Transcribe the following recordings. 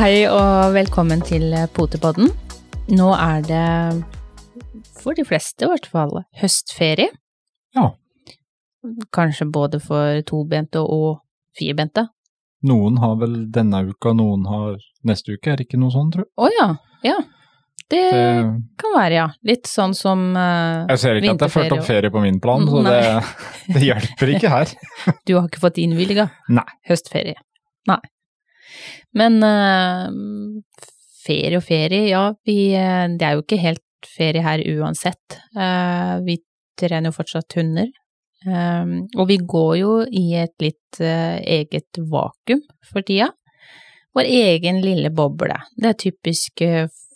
Hei og velkommen til Potepodden. Nå er det, for de fleste i hvert fall, høstferie. Ja. Kanskje både for tobente og firbente. Noen har vel denne uka, noen har neste uke, er det ikke noe sånt, tror jeg? Å ja, ja. Det, Det, kan være, ja. Litt sånn som uh, jeg ser ikke at det er ført opp ferie på min plan, så det, det hjelper ikke her. Du har ikke fått innvilga høstferie. Nei. Men uh, ferie og ferie, ja, vi, eh, det er jo ikke helt ferie her uansett. Uh, vi trener jo fortsatt hunder. Um, og vi går jo i et litt uh, eget vakuum for tida. Vår egen lille boble. Det er typisk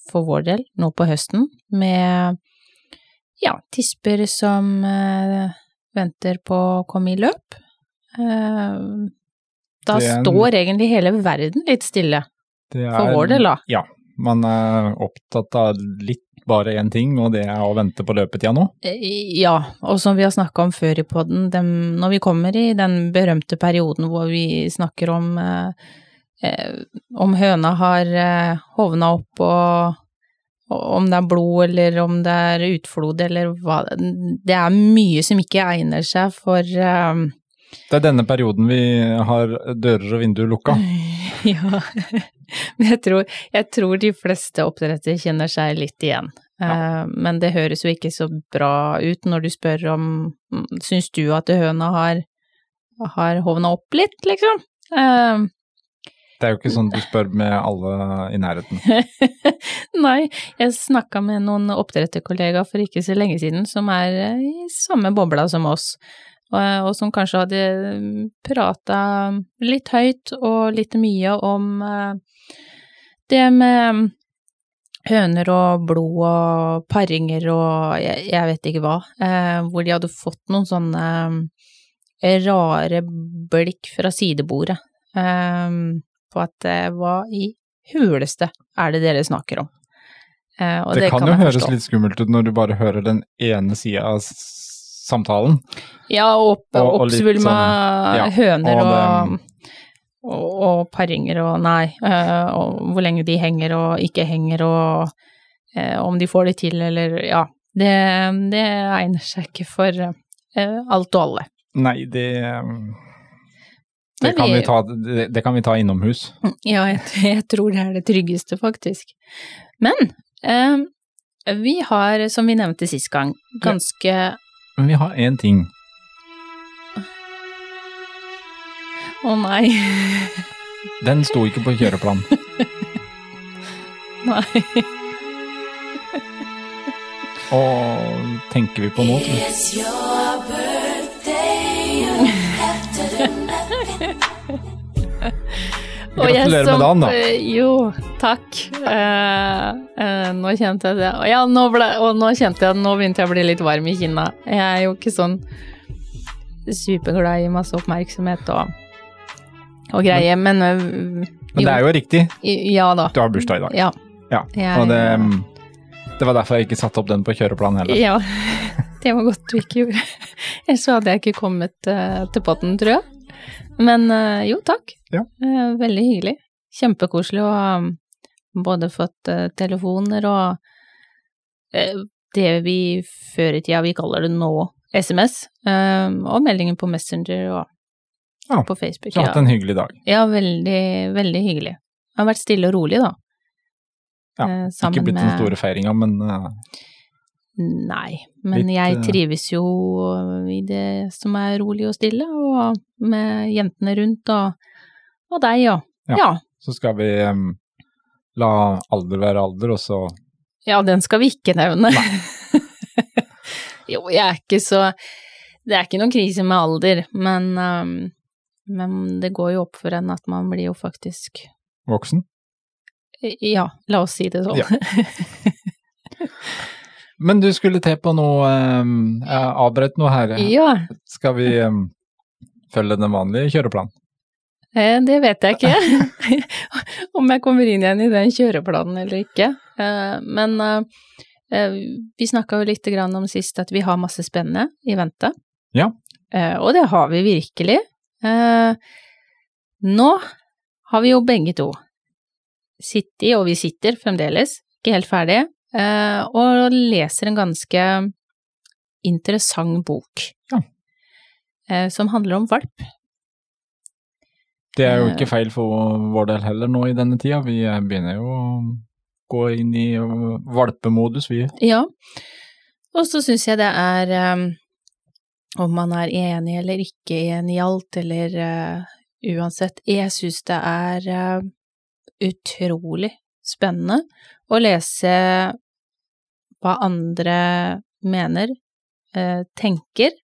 for vår del nå på høsten, med ja, tisper som venter på å komme i løp. Da en- står egentlig hele verden litt stille, er, for vår del da. Ja, man er opptatt av litt bare én ting, og det er å vente på løpetida nå. Eh, Ja, og som vi har snakka om før i podden, når vi kommer i den berømte perioden hvor vi snakker om eh, eh, om høna har eh, hovna opp og, og om det er blod eller om det er utflod eller hva Det er mye som ikke egner seg for eh, Det er denne perioden vi har dører og vinduer lukka. Ja, men jeg tror, jeg tror de fleste oppdrettere kjenner seg litt igjen. Ja. Men det høres jo ikke så bra ut når du spør om mm, Syns du at høna har, har hovna opp litt, liksom? Eh, Det er jo ikke sånn du spør med alle i nærheten. Nei, jeg snakka med noen oppdretterkollegaer for ikke så lenge siden som er eh, i samme bobla som oss, og, og som kanskje hadde prata litt høyt og litt mye om eh, det med høner og blod og paringer og jeg, jeg vet ikke hva, eh, hvor de hadde fått noen sånne eh, rare blikk fra sidebordet eh, på at eh, hva i huleste er det dere snakker om? Eh, og Det, kan, jo høres litt skummelt ut når du bare hører den ene sida av samtalen. Ja, og- og oppsvulma sånn- ja, høner og det- og, og paringer og nei, eh, og hvor lenge de henger og ikke henger og eh, om de får det til eller ja. Det, det egner seg ikke for eh, alt og alle. Nei, det det kan, vi- ta, det, det kan vi ta innomhus. Ja, jeg, jeg tror det er det tryggeste, faktisk. Men eh, vi har, som vi nevnte sist gang, ganske Men vi har én ting. Å nei. Den sto ikke på kjøreplan. nei. Og tenker vi på nå, tror jeg. Gratulerer med dagen, da. eh, Jo, takk. Eh, eh, nå kjente jeg det. Og Ja, nå ble, og nå kjente jeg nå begynte jeg å bli litt varm i kinna. Jeg er jo ikke sånn superglad i masse oppmerksomhet og, og greier, men, øh, Men det er jo riktig. Ja da. Du har bursdag i dag. Ja. Ja. Jeg- Og det, det var derfor jeg ikke satte opp den på kjøreplan heller. ja. Det var godt du ikke gjorde. Ellers hadde jeg ikke kommet til potten, tror jeg. Men jo, takk. Ja. Eh, veldig hyggelig. Kjempekoselig å ha um, både fått eh, telefoner og eh, det vi før i tida vi kaller det nå SMS, og meldinger på Messenger og Ja, på Facebook. Så hatt en hyggelig dag. Ja, veldig, veldig hyggelig. Det har vært stille og rolig, da. Ja, Sammen Ikke blitt den store feiringa, men Nei, men Litt, jeg trives jo i det som er rolig og stille, og med jentene rundt og, og deg, ja. Ja. ja. så skal vi um, la alder være alder, og så Ja, den skal vi ikke nevne. jo, jeg er ikke så Det er ikke noen krise med alder, men, um, men det går jo opp for en at man blir jo faktisk voksen. Ja, la oss si det sånn. Ja. Men du skulle til på noe Jeg avbrøt noe her. ja. Skal vi følge den vanlige kjøreplanen? Eh, Det vet jeg ikke, om jeg kommer inn igjen i den kjøreplanen eller ikke. Eh, Men eh, vi snakka jo litt grann om sist at vi har masse spennende i vente. Ja. Og det har vi virkelig. Nå har vi jo begge to sittet, og vi sitter fremdeles, ikke helt ferdig, og leser en ganske interessant bok. Ja. Som handler om valp. Det er jo Eh. ikke feil for vår del heller nå i denne tida. Vi eh, begynner jo å gå inn i eh, valpemodus, vi. Ja, og så syns jeg det er um, om man er enig eller ikke enig i alt, eller uh, uansett, jeg syns det er uh, utrolig spennende å lese hva andre mener, uh, tenker,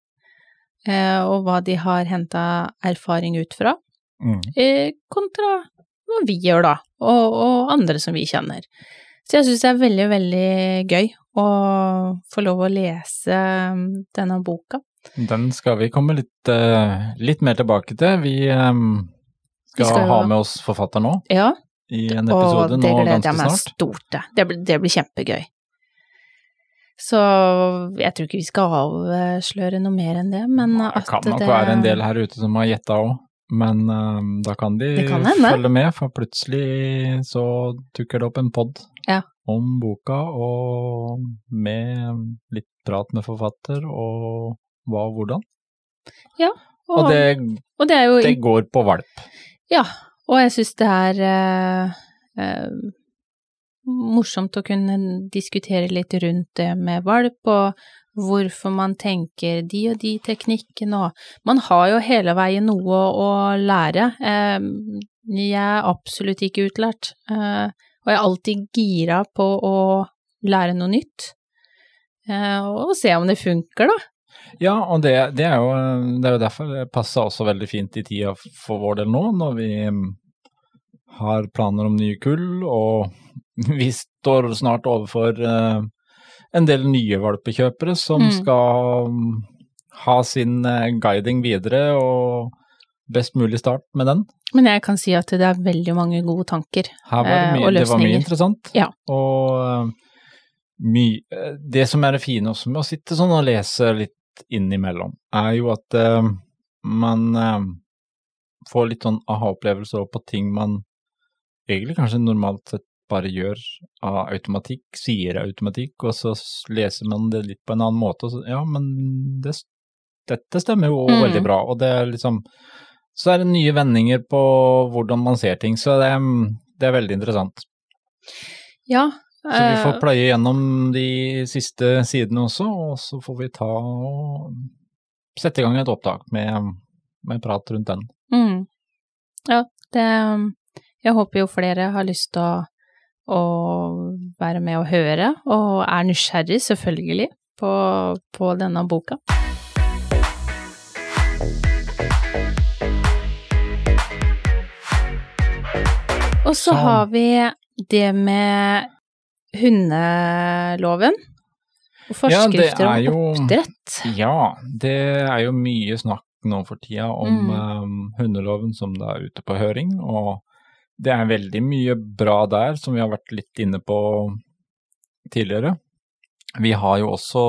og hva de har henta erfaring ut fra, Mm. eh, kontra hva vi gjør da, og, og andre som vi kjenner. Så jeg syns det er veldig, veldig gøy å få lov å lese um, denne boka. Den skal vi komme litt, eh, litt mer tilbake til. Vi eh, skal, Vi skal ha med oss forfatter nå Ja, i en og det gleder jeg meg stort til. Det, det blir kjempegøy. Så jeg tror ikke vi skal avsløre noe mer enn det, men at Det Det kan nok det være en del her ute som har gjetta òg, men uh, da kan de kan følge med, for plutselig så dukker det opp en pod Ja. om boka, og med litt prat med forfatter, og hva og hvordan. og, Og det, og det jo det går på valp. Ja, og jeg syns det er uh, uh, morsomt å kunne diskutere litt rundt det med valp, og hvorfor man tenker de og de teknikkene, og man har jo hele veien noe å lære. Jeg er absolutt ikke utlært, eh, og jeg er alltid gira på å lære noe nytt. Eh, og se om det funker, da. Ja, og det, det, er jo, det er jo derfor det passer også veldig fint i tida for vår del nå, når vi har planer om nye kull, og vi står snart overfor eh, en del nye valpekjøpere som Mm. skal mm, ha sin eh, guiding videre, og best mulig start med den. Men jeg kan si at det er veldig mange gode tanker. Her var det, Eh, mye, og det var mye interessant. Ja. Og eh, mye, det som er det fine også med å sitte sånn og lese litt innimellom, er jo at uh, man uh, får litt sånn aha-opplevelser på ting man egentlig kanskje normalt sett bare gjør av automatikk, sier automatikk, og så leser man det litt på en annen måte, og så ja, men det, dette stemmer jo Mm. veldig bra, og det er liksom så er det nye vendinger på hvordan man ser ting, så det, det er veldig interessant. Ja. Så vi får eh, pløye gjennom de siste sidene også, og så får vi ta og sette i gang et opptak med, med prat rundt den. Mm. Ja, det Jeg håper jo flere har lyst til å, å være med og høre, og er nysgjerrig, selvfølgelig, på, på denne boka. Og så Så- har vi det med hundeloven. Og Ja, jo, forskrifter om oppdrett. Ja, det er jo mye snakk nå for tida om Mm. um, hundeloven som det er ute på høring, og det er veldig mye bra der som vi har vært litt inne på tidligere. Vi har jo også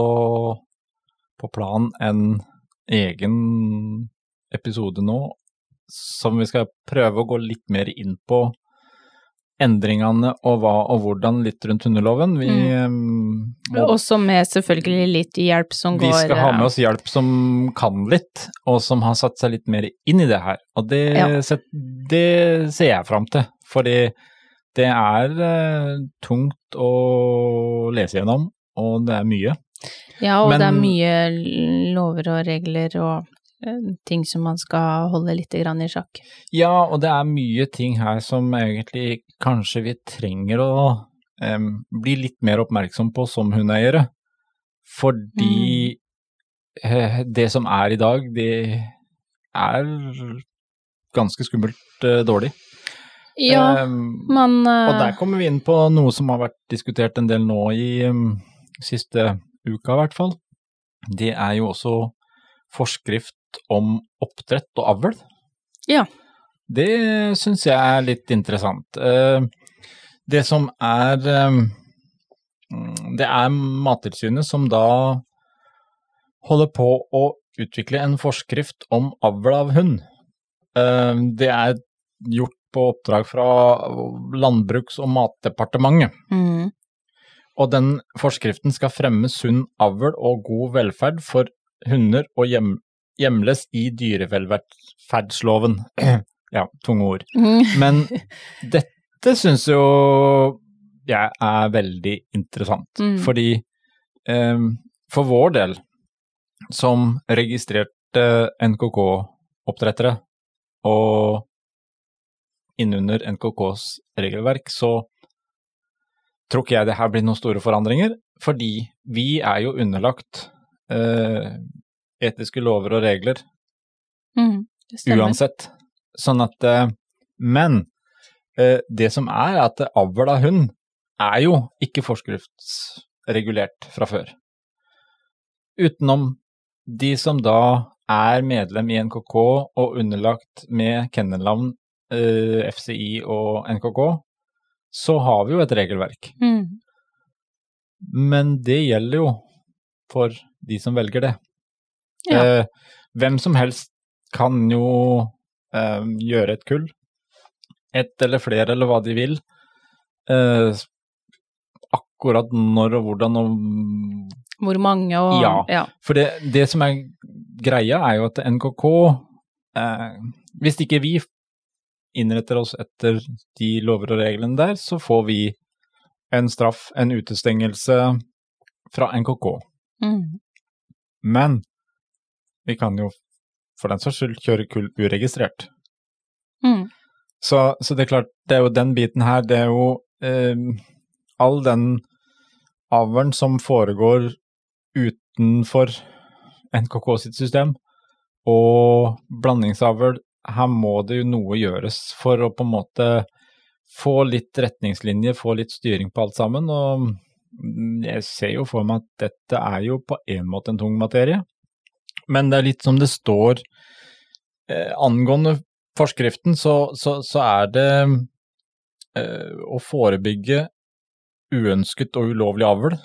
på plan en egen episode nå som vi skal prøve å gå litt mer inn på endringene og hva og hvordan litt rundt hundeloven. Vi, mm. må Også med selvfølgelig litt hjelp som vi går skal ha eh, med oss hjelp som kan litt, og som har satt seg litt mer inn i det her. Og det, Ja. set, det ser jeg fram til, fordi det er eh, tungt å lese gjennom, og det er mye. Ja, og det er mye lover og regler og eh, ting som man skal holde litt grann i sjakk. Ja, og det er mye ting her som egentlig kanskje vi trenger å um, bli litt mer oppmerksom på som hundeeiere. Fordi eh, det som er i dag, det er ganske skummelt uh, dårlig. Ja, um, man og der eh, kommer vi inn på noe som har vært diskutert en del nå i um, siste uka i hvert fall. Det er jo også forskrift om oppdrett og avl. Ja. Det syns jeg er litt interessant. Eh, Det som er eh, mm, Det er Mattilsynet som da holder på å utvikle en forskrift om avl av hund. Eh, Det er gjort på oppdrag fra Landbruks- og matdepartementet. Mm. Og den forskriften skal fremme sunn avl og god velferd for hunder og hjem, hjemles i dyrevelferdsloven. ja, tunge ord. Mm. Men dette syns jo jeg er veldig interessant, Mm. fordi eh, for vår del, som registrerte NKK-oppdrettere og innunder NKKs regelverk, så tror ikke jeg det her blir noen store forandringer, fordi vi er jo underlagt eh, etiske lover og regler Mm. Uansett. Sånn at eh, Men eh, det som er, er at avl av hund er jo ikke forskriftsregulert fra før. Utenom de som da er medlem i NKK og underlagt med kennelnavn eh, FCI og NKK, så har vi jo et regelverk. Mm. Men det gjelder jo for de som velger det. Ja. Eh, hvem som helst kan jo eh, gjøre et kull. Ett eller flere, eller hva de vil. Eh, akkurat når og hvordan og Hvor mange og Ja. ja. For det, det som er greia, er jo at NKK eh, Hvis ikke vi innretter oss etter de lover og reglene der, så får vi en straff, en utestengelse fra NKK. Mm. Men vi kan jo for den saks skyld kjøre kull uregistrert. Mm. Så, så det er klart, det er jo den biten her, det er jo eh, all den avlen som foregår utenfor NKK sitt system, og blandingsavl, her må det jo noe gjøres for å på en måte få litt retningslinjer, få litt styring på alt sammen, og jeg ser jo for meg at dette er jo på en måte en tung materie, men det er litt som det står eh, angående forskriften, så, så, så er det eh, å forebygge uønsket og ulovlig avl.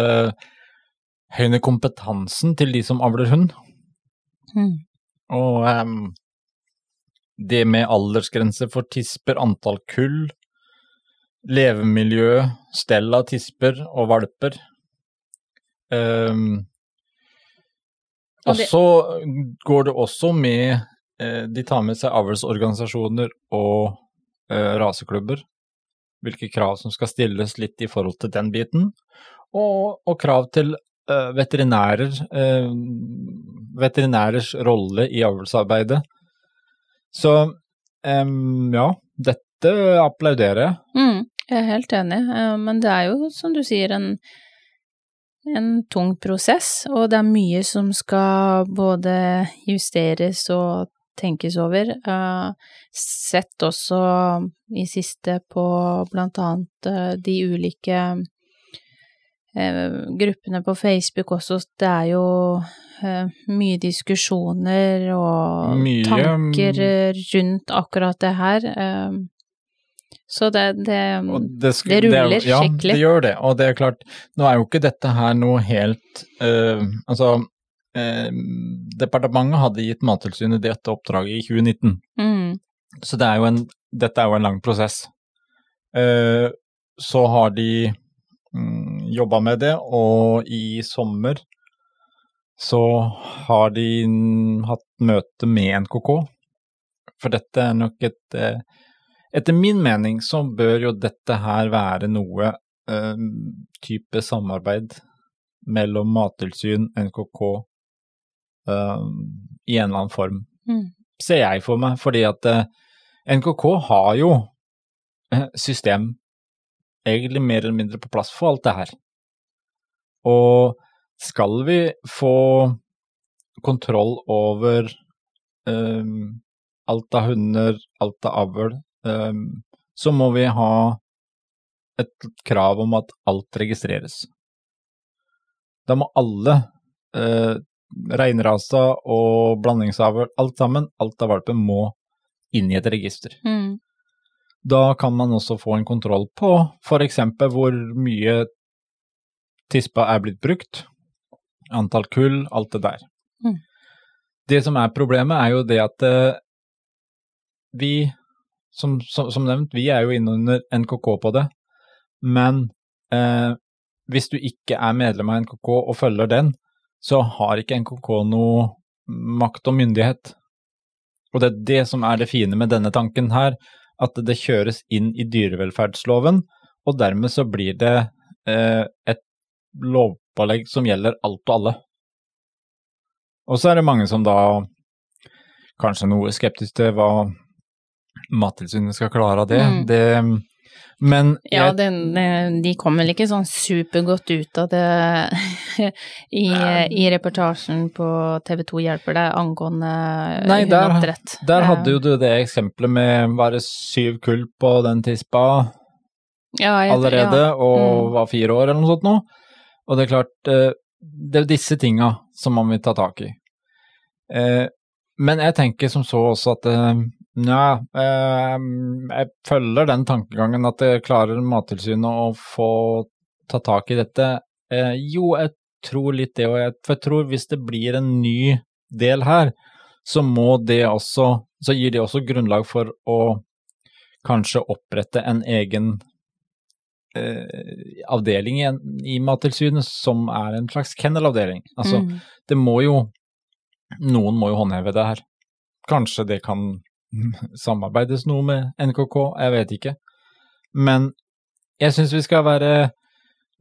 Eh, høyne kompetansen til de som avler hund. Mm. Og um, det med aldersgrense for tisper, antall kull, levemiljø, stell av tisper og valper. Ehm, Og så går det også med eh, De tar med seg avlsorganisasjoner og eh, raseklubber. Hvilke krav som skal stilles litt i forhold til den biten. Og, og krav til eh, veterinærer. veterinærers rolle i avlsarbeidet. Så ja, dette applauderer jeg. Mm. Jeg er helt enig, men det er jo, som du sier, en, en tung prosess, og det er mye som skal både justeres og tenkes over. Eh, Sett også i siste på blant annet eh, de ulike eh, gruppene på Facebook også, det er jo mye diskusjoner og Mye, tanker mm. rundt akkurat det her. Så det, det, det, sk- det ruller er ja, skikkelig. det gjør det. Og det er klart, nå er jo ikke dette her noe helt uh, Altså, uh, departementet hadde gitt Mattilsynet dette oppdraget i 2019. mm, Så det er jo en, dette er jo en lang prosess. Uh, så har de um, jobba med det, og i sommer så har de mm, hatt møte med NKK. For dette er nok et eh, Etter min mening så bør jo dette her være noe eh, type samarbeid mellom Mattilsyn, NKK, eh, i en eller annen form mm, ser jeg for meg, fordi at eh, NKK har jo eh, system egentlig mer eller mindre på plass for alt det her. Og skal vi få kontroll over eh, alt av hunder, alt av avl, så må vi ha et krav om at alt registreres. Da må alle eh, reinrasa og blandingsavl, alt sammen, alt av valpen må inn i et register. mm, Da kan man også få en kontroll på f.eks. hvor mye tispa er blitt brukt, antall kull, alt det der. Mm. Det som er problemet, er jo det at eh, vi som, som, som nevnt, vi er jo innunder NKK på det, men eh, hvis du ikke er medlem av NKK og følger den, så har ikke NKK noe makt og myndighet. Og det er det som er det fine med denne tanken her, at det kjøres inn i dyrevelferdsloven, og dermed så blir det eh, et lovpålegg som gjelder alt og alle. Og så er det mange som da kanskje noe skeptisk til hva Mattilsynet skal klare av det. Mm. det men Ja, jeg, den, eh, de kom vel ikke sånn supergodt ut av det i, i reportasjen på TV 2 Hjelper deg angående Nei, der- hundeoppdrett. der hadde jo du det eksempelet med bare syv kull på den tispa ja, jeg- allerede, ja. og Mm. var fire år eller noe sånt nå. Og det er klart, eh, det er disse tinga som man vil ta tak i. Eh, Men jeg tenker som så også at Nja, eh, jeg følger den tankegangen at det klarer Mattilsynet å få ta tak i dette. Eh, Jo, jeg tror litt det, og jeg, for jeg tror hvis det blir en ny del her, så må det også Så gir det også grunnlag for å kanskje opprette en egen eh, avdeling i, i Mattilsynet som er en slags kennelavdeling. Altså, Mm. det må jo Noen må jo håndheve det her. Kanskje det kan samarbeides noe med NKK, jeg vet ikke. Men jeg syns vi skal være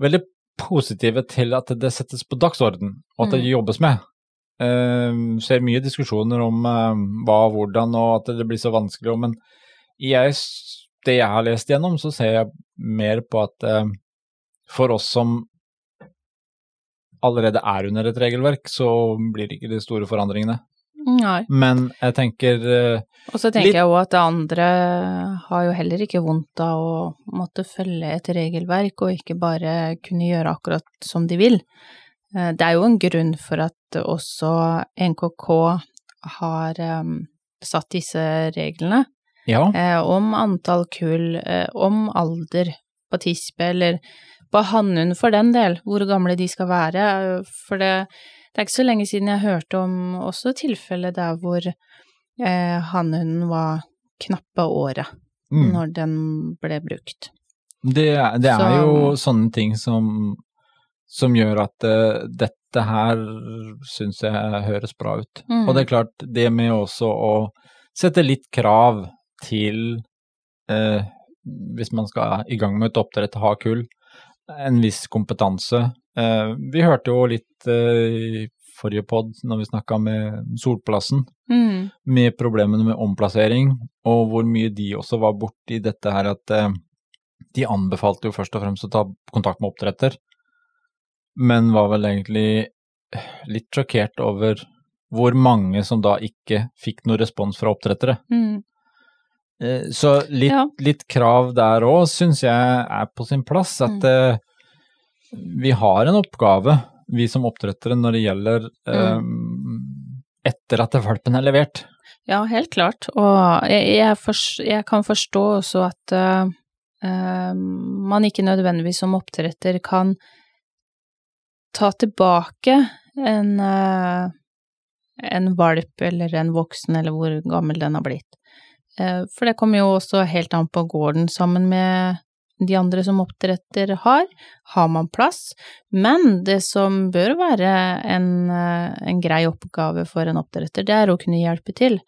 veldig positive til at det settes på dagsorden, og at det Mm. jobbes med. Uh, ser mye diskusjoner om uh, hva og hvordan, og at det blir så vanskelig. Men jeg, det jeg har lest gjennom, så ser jeg mer på at uh, for oss som allerede er under et regelverk, så blir det ikke de store forandringene. Nei. Men jeg tenker uh, Og så tenker Litt- jeg òg at det andre har jo heller ikke vondt av å måtte følge et regelverk og ikke bare kunne gjøre akkurat som de vil. Uh, Det er jo en grunn for at også NKK har um, satt disse reglene ja, Uh, om antall kull, om alder på tispe, eller på hannhund for den del, hvor gamle de skal være. For det, det er ikke så lenge siden jeg hørte om også tilfellet der hvor eh, hannhunden var knappe året mm. når den ble brukt. det, det er Så- jo sånne ting som, som gjør at uh, dette her syns jeg høres bra ut. Mm. Og det er klart, det med også å sette litt krav til uh, hvis man skal i gang med et oppdrett, ha kull, en viss kompetanse. Eh, vi hørte jo litt eh, i forrige pod, når vi snakka med Solplassen, Mm. med problemene med omplassering, og hvor mye de også var borti dette her at eh, de anbefalte jo først og fremst å ta kontakt med oppdretter, men var vel egentlig litt sjokkert over hvor mange som da ikke fikk noe respons fra oppdrettere. Mm. Eh, Så litt, Ja. litt krav der òg syns jeg er på sin plass. At Mm. eh, vi har en oppgave, vi som oppdrettere, når det gjelder eh, etter at valpen er levert. Ja, helt klart. Og jeg, jeg, for, jeg kan forstå også at eh, man ikke nødvendigvis som oppdretter kan ta tilbake en, en valp eller en voksen, eller hvor gammel den har blitt. Eh, for det kommer jo også helt an på gården sammen med de andre som oppdretter har. Har man plass? Men det som bør være en, eh, en grei oppgave for en oppdretter, det er å kunne hjelpe til.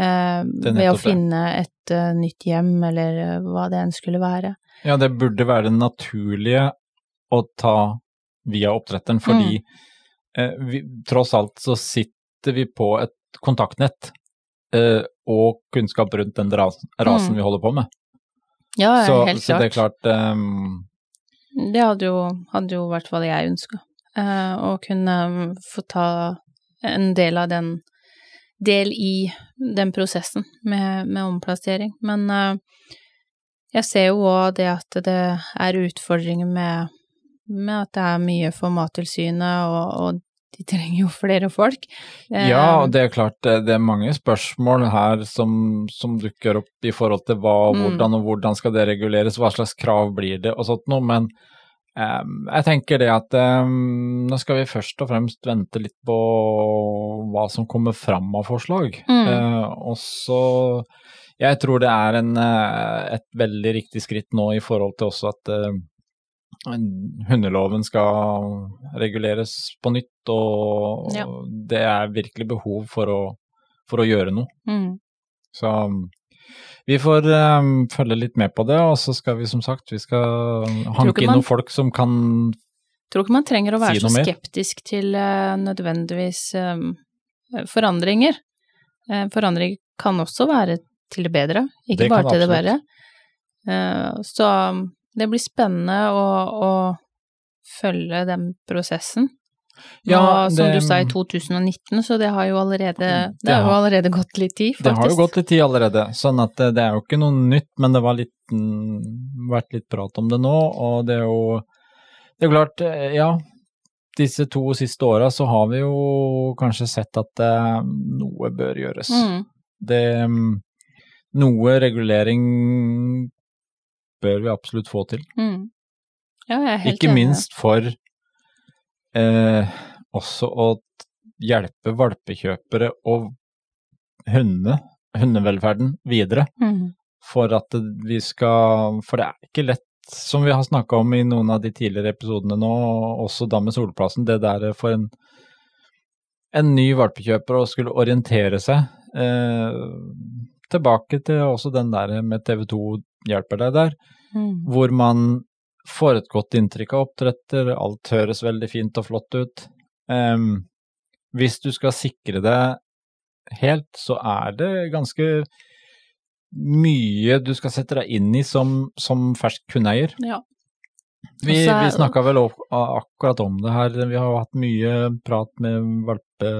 Eh, ved å finne et uh, nytt hjem, eller hva det enn skulle være. Ja, det burde være det naturlige å ta via oppdretteren, fordi eh, vi, tross alt så sitter vi på et kontaktnett og kunnskap rundt den rasen, Mm. vi holder på med. Ja, Så, helt så klart. det er klart um... Det hadde jo, hadde jo vært hva jeg ønska. å kunne mm, få ta en del av den Del i den prosessen med, med omplassering. Men uh, jeg ser jo òg det at det er utfordringer med, med at det er mye for Mattilsynet, og, og de trenger jo flere folk. Eh, Ja, det er klart det, er mange spørsmål her som, som dukker opp i forhold til hva, og hvordan og hvordan skal det reguleres, hva slags krav blir det og sånt noe, men um, jeg tenker det at um, nå skal vi først og fremst vente litt på hva som kommer fram av forslag. Mm. Uh, og så Jeg tror det er en, eh, et veldig riktig skritt nå i forhold til også at eh, hundeloven skal reguleres på nytt, og Ja. det er virkelig behov for å, for å gjøre noe. Mm. Så um, vi får um, følge litt med på det, og så skal vi som sagt vi skal hanke inn noen folk som kan si noe mer. Tror ikke man trenger å være Si så skeptisk mer. til uh, nødvendigvis um, forandringer. Uh, forandring kan også være til det bedre, ikke Det bare til det verre. Uh, så um, det blir spennende å, å følge den prosessen. Nå, Ja, som det- du sa, i 2019, så det har jo allerede, det Det har jo allerede gått litt tid, faktisk. Det har jo gått litt tid allerede, sånn at det, det er jo ikke noe nytt, men det har mm, vært litt prat om det nå, og det er jo Det er jo klart, eh, ja. Disse to siste åra så har vi jo kanskje sett at eh, noe bør gjøres. Mm. Det mm, Noe regulering bør vi absolutt få til. Mm. Ja, jeg er helt Ikke enig. minst for eh, også å hjelpe valpekjøpere og hunde, hundevelferden videre. Mm. For at vi skal For det er ikke lett, som vi har snakka om i noen av de tidligere episodene nå, også da med Solplassen, det der for en, en ny valpekjøper å skulle orientere seg eh, tilbake til også den der med TV2 hjelper deg der Mm. hvor man får et godt inntrykk av oppdretter, alt høres veldig fint og flott ut. Um, hvis du skal sikre det helt, så er det ganske mye du skal sette deg inn i som, som fersk kundeeier. Ja. Vi, er- vi snakka vel akkurat om det her, vi har hatt mye prat med valpe,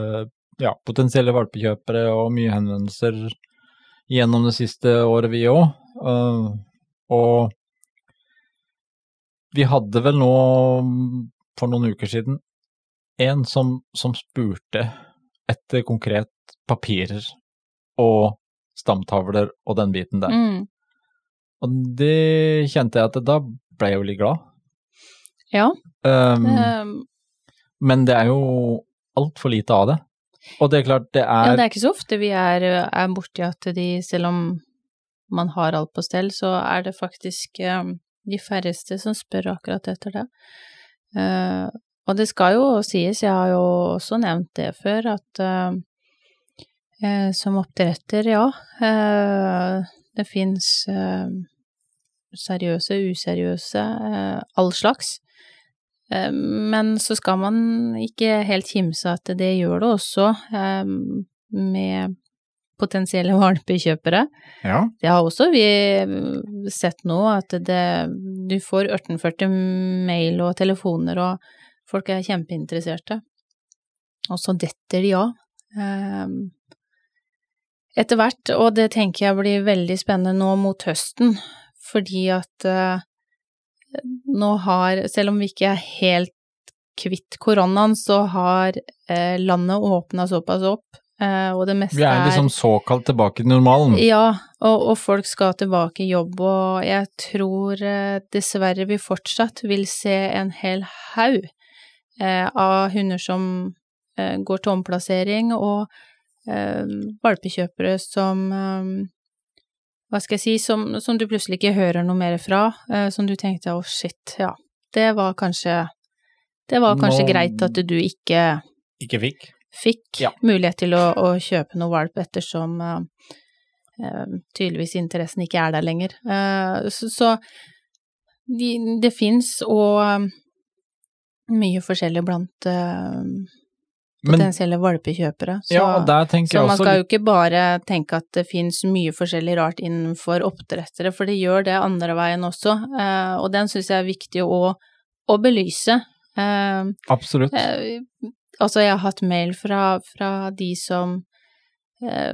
ja, potensielle valpekjøpere og mye henvendelser gjennom det siste året, vi òg. og vi hadde vel nå, for noen uker siden, en som, som spurte etter konkret papirer og stamtavler og den biten der. Mm. Og det kjente jeg at da ble jeg jo litt glad. Ja. Um, det... men det er jo altfor lite av det. Og det er klart, det Ja, er, det er ikke så ofte vi er, er borti at de, selv om man har alt på stell, så er det faktisk eh, de færreste som spør akkurat etter det. Uh, og det skal jo sies, jeg har jo også nevnt det før, at uh, uh, som oppdretter, ja, det fins seriøse, useriøse, all slags. Eh, Men så skal man ikke helt kimse at det gjør det også eh, med potensielle valpekjøpere. ja, Det har også vi eh, sett nå, at det, du får 1840 mail og telefoner, og folk er kjempeinteresserte. Og så detter de av. Eh, Etter hvert, og det tenker jeg blir veldig spennende nå mot høsten, fordi at eh, nå har, selv om vi ikke er helt kvitt koronaen, så har eh, landet åpna såpass opp, eh, og det meste vi er liksom såkalt tilbake til normalen. ja, og, og folk skal tilbake i jobb, og jeg tror eh, dessverre vi fortsatt vil se en hel haug eh, av hunder som eh, går til omplassering, og eh, valpekjøpere som hva skal jeg si, som, som du plutselig ikke hører noe mer fra, eh, som du tenkte å shit, ja, det var kanskje det var kanskje Nå- greit at du ikke Ikke fikk. fikk Ja. mulighet til å, å kjøpe noe valp ettersom eh, eh, tydeligvis interessen ikke er der lenger. Eh, så så de, det fins og eh, mye forskjellig blant eh, potensielle valpekjøpere. Så, ja, så man skal jo ikke bare tenke at det fins mye forskjellig rart innenfor oppdrettere, for det gjør det andre veien også, eh, og den syns jeg er viktig å, å belyse. Eh, Absolutt. Eh, altså, jeg har hatt mail fra, fra de som eh,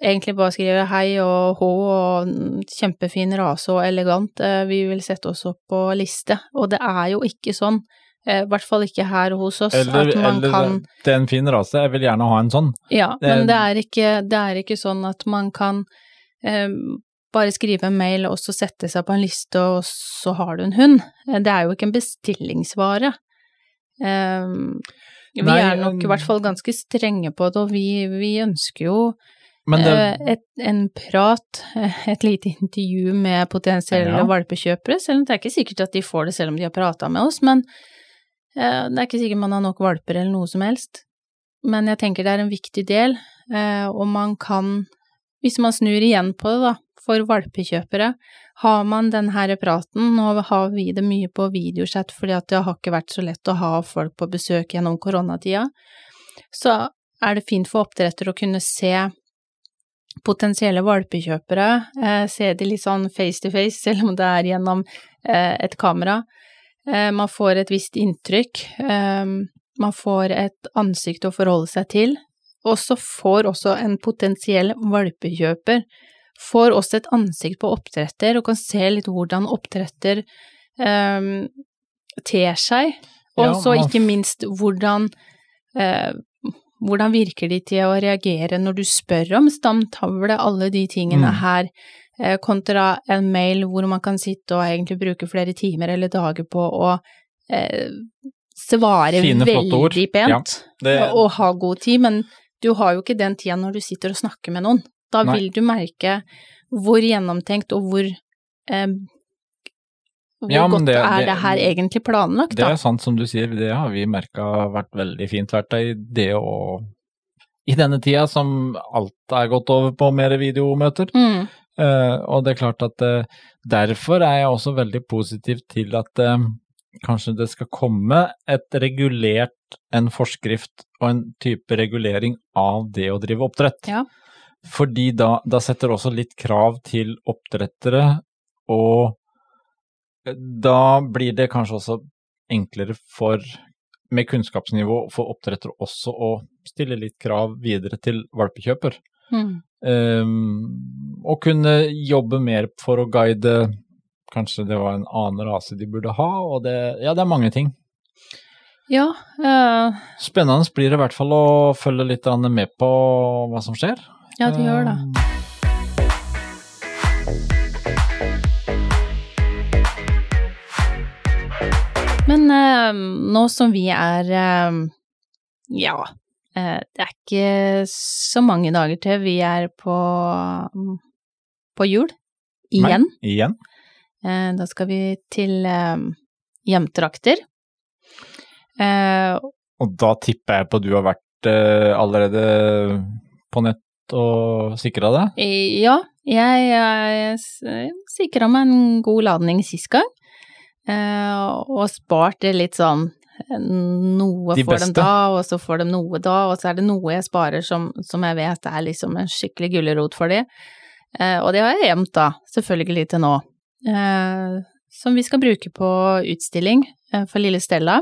egentlig bare skriver hei og hå og kjempefin rase og elegant, eh, vi vil sette oss opp på liste. Og det er jo ikke sånn, i hvert fall ikke her hos oss, Eller, eller kan det er en fin rase, jeg vil gjerne ha en sånn. Ja, det- men det er, ikke, det er ikke sånn at man kan eh, bare skrive en mail og så sette seg på en liste, og så har du en hund. Eh, Det er jo ikke en bestillingsvare. Eh, vi Nei, er nok um, i hvert fall ganske strenge på det, og vi, vi ønsker jo det, eh, et, en prat, eh, et lite intervju med potensielle Ja. valpekjøpere, selv om det er ikke sikkert at de får det selv om de har prata med oss, men eh, det er ikke sikkert man har nok valper eller noe som helst. Men jeg tenker det er en viktig del, eh, og man kan, hvis man snur igjen på det da, for valpekjøpere, har man den her praten, nå har vi det mye på videochat fordi at det har ikke vært så lett å ha folk på besøk gjennom koronatida, så er det fint for oppdretter å kunne se potensielle valpekjøpere, eh, se de litt sånn face to face, selv om det er gjennom eh, et kamera. Eh, man får et visst inntrykk, eh, man får et ansikt å forholde seg til, og så får også en potensiell valpekjøper får også et ansikt på oppdretter og kan se litt hvordan oppdretter um, ter seg, og så ja, ikke minst hvordan uh, hvordan virker de til å reagere når du spør om stamtavle, alle de tingene Mm. her, kontra en mail hvor man kan sitte og egentlig bruke flere timer eller dager på å eh, svare Fine, veldig pent det, og, og ha god tid, men du har jo ikke den tida når du sitter og snakker med noen. Da Nei. vil du merke hvor gjennomtenkt og hvor eh, hvor Ja, godt det- er det- her egentlig planlagt, det er sant som du sier, det har vi merka vært veldig fint verktøy. Det å I denne tida som alt er gått over på mer videomøter. Mm, Eh, og det er klart at eh, derfor er jeg også veldig positiv til at eh, kanskje det skal komme et regulert, en forskrift og en type regulering av det å drive oppdrett. Ja. Fordi da, da setter også litt krav til oppdrettere, og da blir det kanskje også enklere for, med kunnskapsnivå for oppdrettere også å stille litt krav videre til valpekjøper. Mm. Um, og kunne jobbe mer for å guide Kanskje det var en annen rase de burde ha, og det Ja, det er mange ting. Ja, Uh, Spennende blir det i hvert fall å følge litt med på hva som skjer. ja, det gjør det. Um, Men uh, nå som vi er uh, Ja, det er ikke så mange dager til vi er på, på jul. Igjen. Nei, igjen. Eh, da skal vi til eh, hjemtrakter. Eh, Og da tipper jeg på at du har vært eh, allerede på nett og sikra deg? ja, jeg, jeg sikra meg en god ladning sist gang. Eh, og spart det litt sånn eh, Noe De får de beste. da, og så får de noe da, og så er det noe jeg sparer som, som jeg vet er liksom en skikkelig gulrot for de. Eh, og det har jeg gjemt da, selvfølgelig til nå. Eh, som vi skal bruke på utstilling eh, for lille Stella.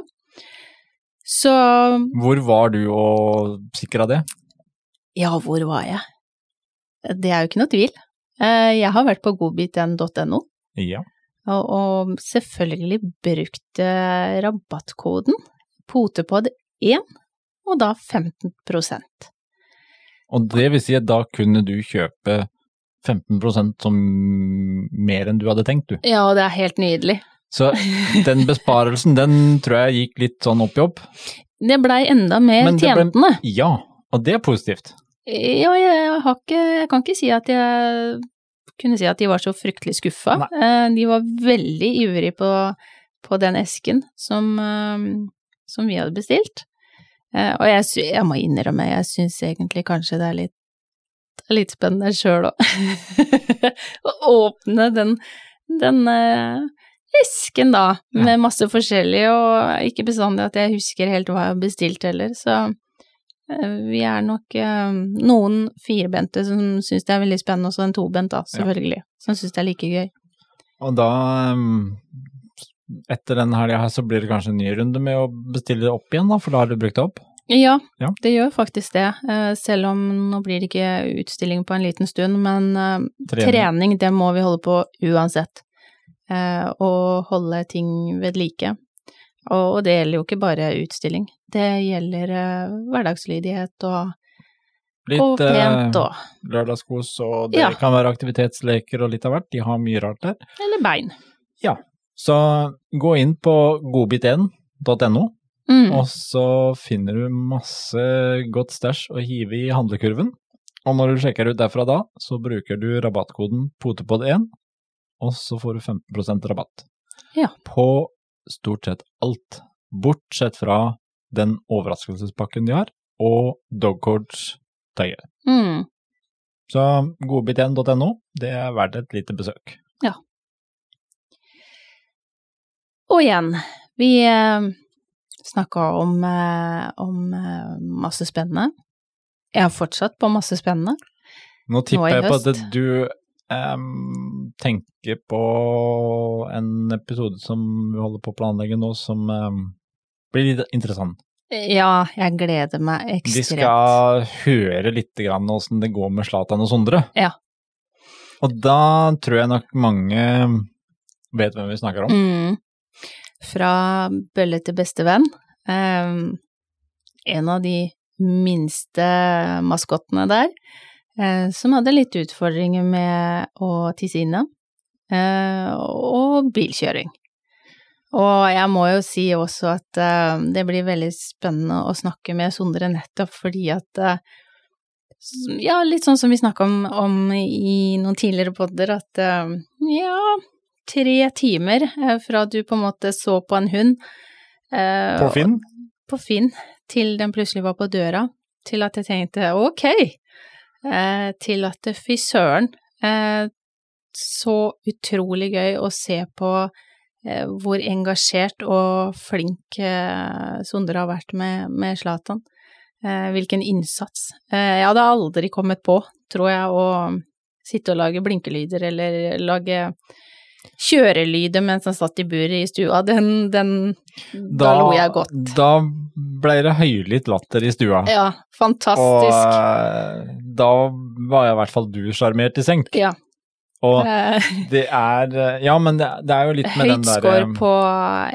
Så Hvor var du og sikra det? ja, hvor var jeg? Det er jo ikke noe tvil. Eh, jeg har vært på godbit1.no. Ja. Og, selvfølgelig brukt rabattkoden potepod1, og da 15% Og det vil si at da kunne du kjøpe 15% som mer enn du hadde tenkt, du. Ja, det er helt nydelig. Så den besparelsen, den tror jeg gikk litt sånn opp i opp. Det blei enda mer tjentende. Ja, og det er positivt. Ja, jeg har ikke Jeg kan ikke si at jeg kunne si at de var så fryktelig skuffa. Eh, De var veldig ivrige på, på den esken som, eh, som vi hadde bestilt. Eh, Og jeg, jeg må innrømme, jeg syns egentlig kanskje det er litt, litt spennende sjøl òg. Å åpne den, den esken da, med masse forskjellig, og ikke bestandig at jeg husker helt hva jeg har bestilt heller, så vi er nok eh, noen firbente som syns det er veldig spennende, og så en tobent, da, selvfølgelig, som syns det er like gøy. Og da, um, etter den helga her, så blir det kanskje en ny runde med å bestille det opp igjen, da, for da har du brukt det opp? Ja, Ja. det gjør faktisk det, eh, selv om nå blir det ikke utstilling på en liten stund, men eh, Trening. trening, det må vi holde på uansett. Eh, og holde ting ved like. Og, og det gjelder jo ikke bare utstilling, det gjelder uh, hverdagslydighet og Litt og pent eh, lørdagskos, og det Ja. kan være aktivitetsleker og litt av hvert. De har mye rart der. Eller bein. Ja. Så gå inn på godbit1.no, Mm. og så finner du masse godt stæsj å hive i handlekurven. Og når du sjekker ut derfra da, så bruker du rabattkoden potepod1, og så får du 15% rabatt. Ja. På stort sett alt, bortsett fra den overraskelsespakken de har, og Dogcords-tøyet. Mm. Så godbit1.no, det er verdt et lite besøk. Ja. Og igjen, vi eh, snakka om, eh, om eh, masse spennende. Jeg har fortsatt på masse spennende. Nå tipper Nå jeg på at du em, tenker på en episode som vi holder på å planlegge nå, som em, blir litt interessant. Ja, jeg gleder meg ekstremt. Vi skal høre litt grann åssen det går med Zlatan og Sondre. Ja. Og da tror jeg nok mange vet hvem vi snakker om. Mm. Fra bølle til bestevenn. Um, en av de minste maskottene der, eh, som hadde litt utfordringer med å tisse inne, eh, og bilkjøring. Og jeg må jo si også at eh, det blir veldig spennende å snakke med Sondre nettopp fordi at eh, Ja, litt sånn som vi snakka om, om i noen tidligere podder, at eh, ja, tre timer eh, fra du på en måte så på en hund eh, På Finn. på Finn, til den plutselig var på døra, til at jeg tenkte ok, eh, til at fy søren, eh, så utrolig gøy å se på eh, hvor engasjert og flink eh, Sondre har vært med, Zlatan. Eh, hvilken innsats. Eh, jeg hadde aldri kommet på, tror jeg, å sitte og lage blinkelyder eller lage kjørelyder mens han satt i buret i stua. Den, den da, lo jeg godt. Da ble det høylytt latter i stua. Ja, fantastisk. Og da var i hvert fall du sjarmert i senk. Ja. Og Eh, det er eh, Ja, men det, det er jo litt med den Høyt der score eh, på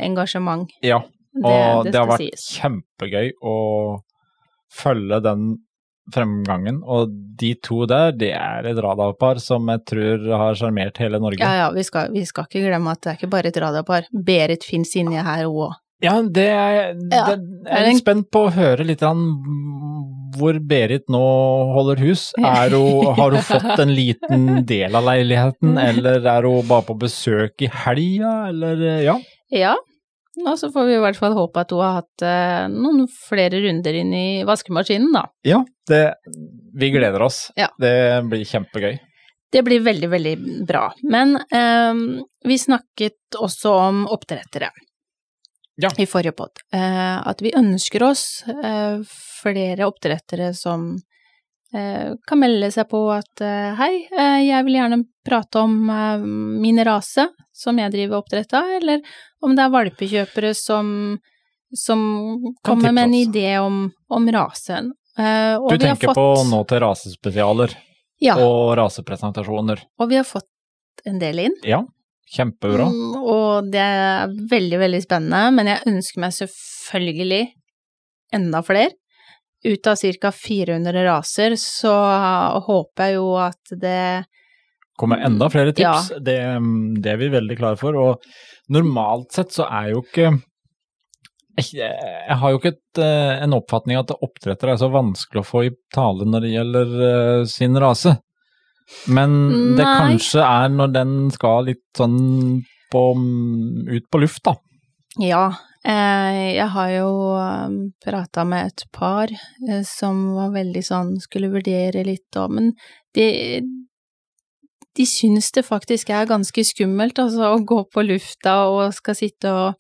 engasjement. Ja, og det det, har vært sies. kjempegøy å følge den fremgangen. Og de to der, det er et radarpar som jeg tror har sjarmert hele Norge. Ja, ja, vi skal, vi skal ikke glemme at det er ikke bare et radarpar. Berit fins inni her òg. Ja, det er, Ja, det, jeg er litt spent på å høre litt om hvor Berit nå holder hus. Er hun, har hun fått en liten del av leiligheten, eller er hun bare på besøk i helga, eller ja? Ja, og så får vi i hvert fall håpe at hun har hatt eh, noen flere runder inn i vaskemaskinen, da. Ja, det, vi gleder oss. Ja. Det blir kjempegøy. Det blir veldig, veldig bra. Men eh, vi snakket også om oppdrettere Ja. i forrige pod. Eh, at vi ønsker oss eh, flere oppdrettere som kan melde seg på at eh, hei, eh, jeg vil gjerne prate om eh, min rase som jeg driver oppdrett av, eller om det er valpekjøpere som, som kommer med en idé om, om rasen. Eh, og Du vi har tenker fått- på nå til rasespesialer ja, og rasepresentasjoner. og vi har fått en del inn. Ja, kjempebra. Mm, og det er veldig, veldig spennende, men jeg ønsker meg selvfølgelig enda flere. Ut av ca. 400 raser, så håper jeg jo at det kommer enda flere Ja. tips. Det, det er vi veldig klare for. Og normalt sett så er jo ikke jeg, jeg har jo ikke et, eh, en oppfatning at oppdrettere er så vanskelig å få i tale når det gjelder eh, sin rase. Men det kanskje er når den skal litt sånn på, ut på luft, da. Ja, jeg har jo um, prata med et par eh, som var veldig sånn, skulle vurdere litt òg, Men de, de syns det faktisk er ganske skummelt, altså, å gå på lufta og skal sitte og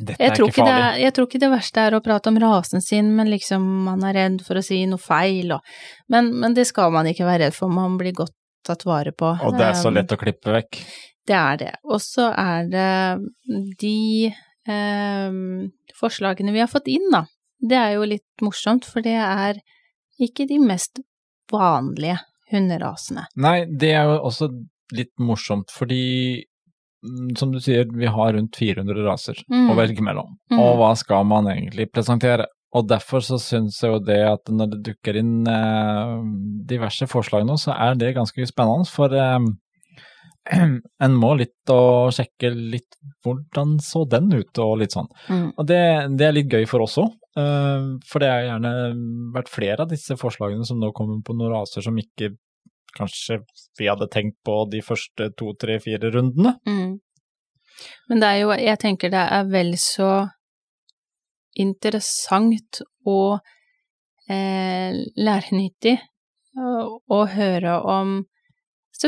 Dette er tror, ikke farlig. er- jeg tror ikke det verste er å prate om rasen sin, men liksom man er redd for å si noe feil, og Men, men det skal man ikke være redd for, man blir godt tatt vare på. Og det er så Um, lett å klippe vekk. Det er det. Og så er det de um, forslagene vi har fått inn, da. Det er jo litt morsomt, for det er ikke de mest vanlige hunderasene. Nei, det er jo også litt morsomt, fordi mm, som du sier, vi har rundt 400 raser Mm. å velge mellom. Mm. Og hva skal man egentlig presentere? Og derfor så syns jeg jo det at når det dukker inn eh, diverse forslag nå, så er det ganske spennende. For eh, en må litt og sjekke litt hvordan så den ut, og litt sånn. Mm. Og det, det er litt gøy for oss òg. for det har gjerne vært flere av disse forslagene som nå kommer på noen raser som ikke kanskje vi hadde tenkt på de første to, tre, fire rundene. Mm. Men det er jo, jeg tenker det er vel så interessant og eh, lærenyttig å, å høre om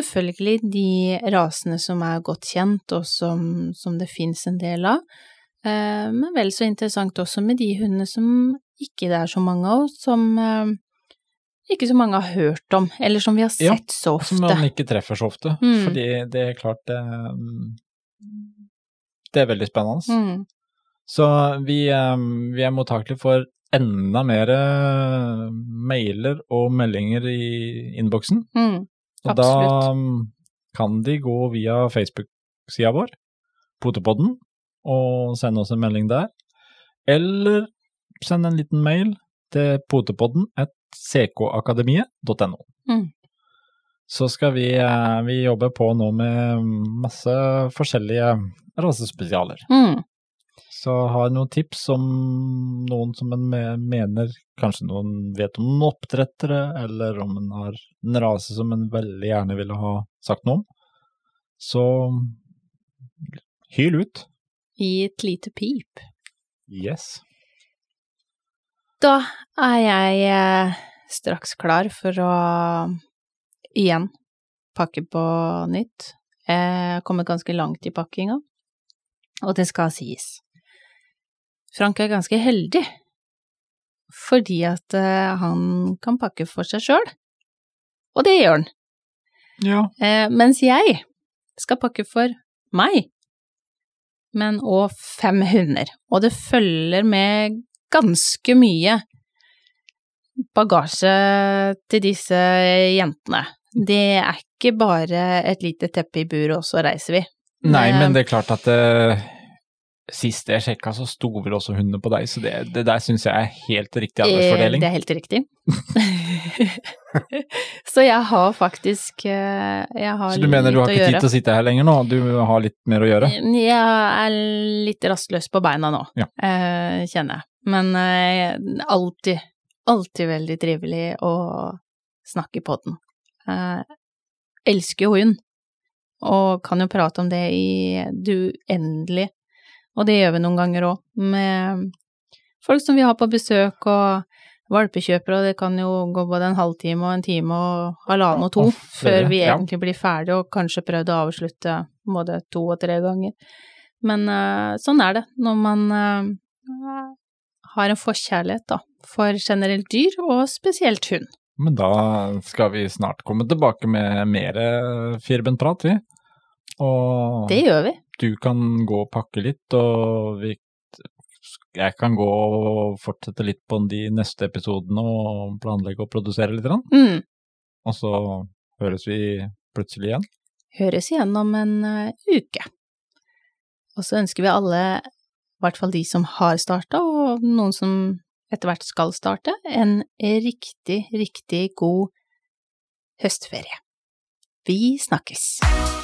selvfølgelig de rasene som er godt kjent, og som, som det fins en del av, eh, men vel så interessant også med de hundene som ikke det er så mange av, som eh, ikke så mange har hørt om, eller som vi har Ja, sett så Som man ikke treffer så ofte. Mm. Fordi det er klart det, det er veldig spennende. Mm. Så vi, eh, vi er mottakelige for enda mer eh, mailer og meldinger i innboksen. Mm. Og Absolutt. da kan de gå via Facebook-sida vår, Potepodden, og sende oss en melding der. Eller send en liten mail til potepodden at ckakademiet.no. Mm. Så skal vi, eh, vi jobbe på nå med masse forskjellige rasespesialer. Mm. Så har jeg noen tips om noen som en mener Kanskje noen vet om noen oppdrettere, eller om en har en rase som en veldig gjerne ville ha sagt noe om. Så hyl ut. Gi et lite pip. Yes. Da er jeg eh, straks klar for å igjen pakke på nytt. Jeg har kommet ganske langt i pakkinga, og det skal sies. Frank er ganske heldig, fordi at eh, han kan pakke for seg sjøl, og det gjør han. Ja. Eh, mens jeg skal pakke for meg, men òg fem hunder. Og det følger med ganske mye bagasje til disse jentene. Det er ikke bare et lite teppe i bur, og så reiser vi. Nei, Eh, men det er klart at eh, sist jeg sjekka, så sto vel også hundene på deg, så det, det der syns jeg er helt riktig arbeidsfordeling. Eh, Det er helt riktig. så jeg har faktisk eh, jeg har Så du mener du har ikke tid til å sitte her lenger nå, du har litt mer å gjøre? Jeg er litt rastløs på beina nå, Ja. eh, kjenner jeg. Men alltid, alltid veldig trivelig å snakke på den. Elsker jo hund, og kan jo prate om det i det uendelige. Og det gjør vi noen ganger òg, med folk som vi har på besøk, og valpekjøpere, og det kan jo gå både en halvtime og en time og halvannen og to før vi egentlig blir ferdige, og kanskje prøvd å avslutte både to og tre ganger. Men eh, sånn er det når man eh, har en forkjærlighet, da, for generelt dyr, og spesielt hund. Men da skal vi snart komme tilbake med mer firbentprat, vi. Og Det gjør vi. Du kan gå og pakke litt, og vi, jeg kan gå og fortsette litt på de neste episodene og planlegge og produsere litt. Mm. Og så høres vi plutselig igjen. Høres igjen om en eh, uke. Og så ønsker vi alle, i hvert fall de som har starta, og noen som etter hvert skal starte, en riktig, riktig god høstferie. Vi snakkes!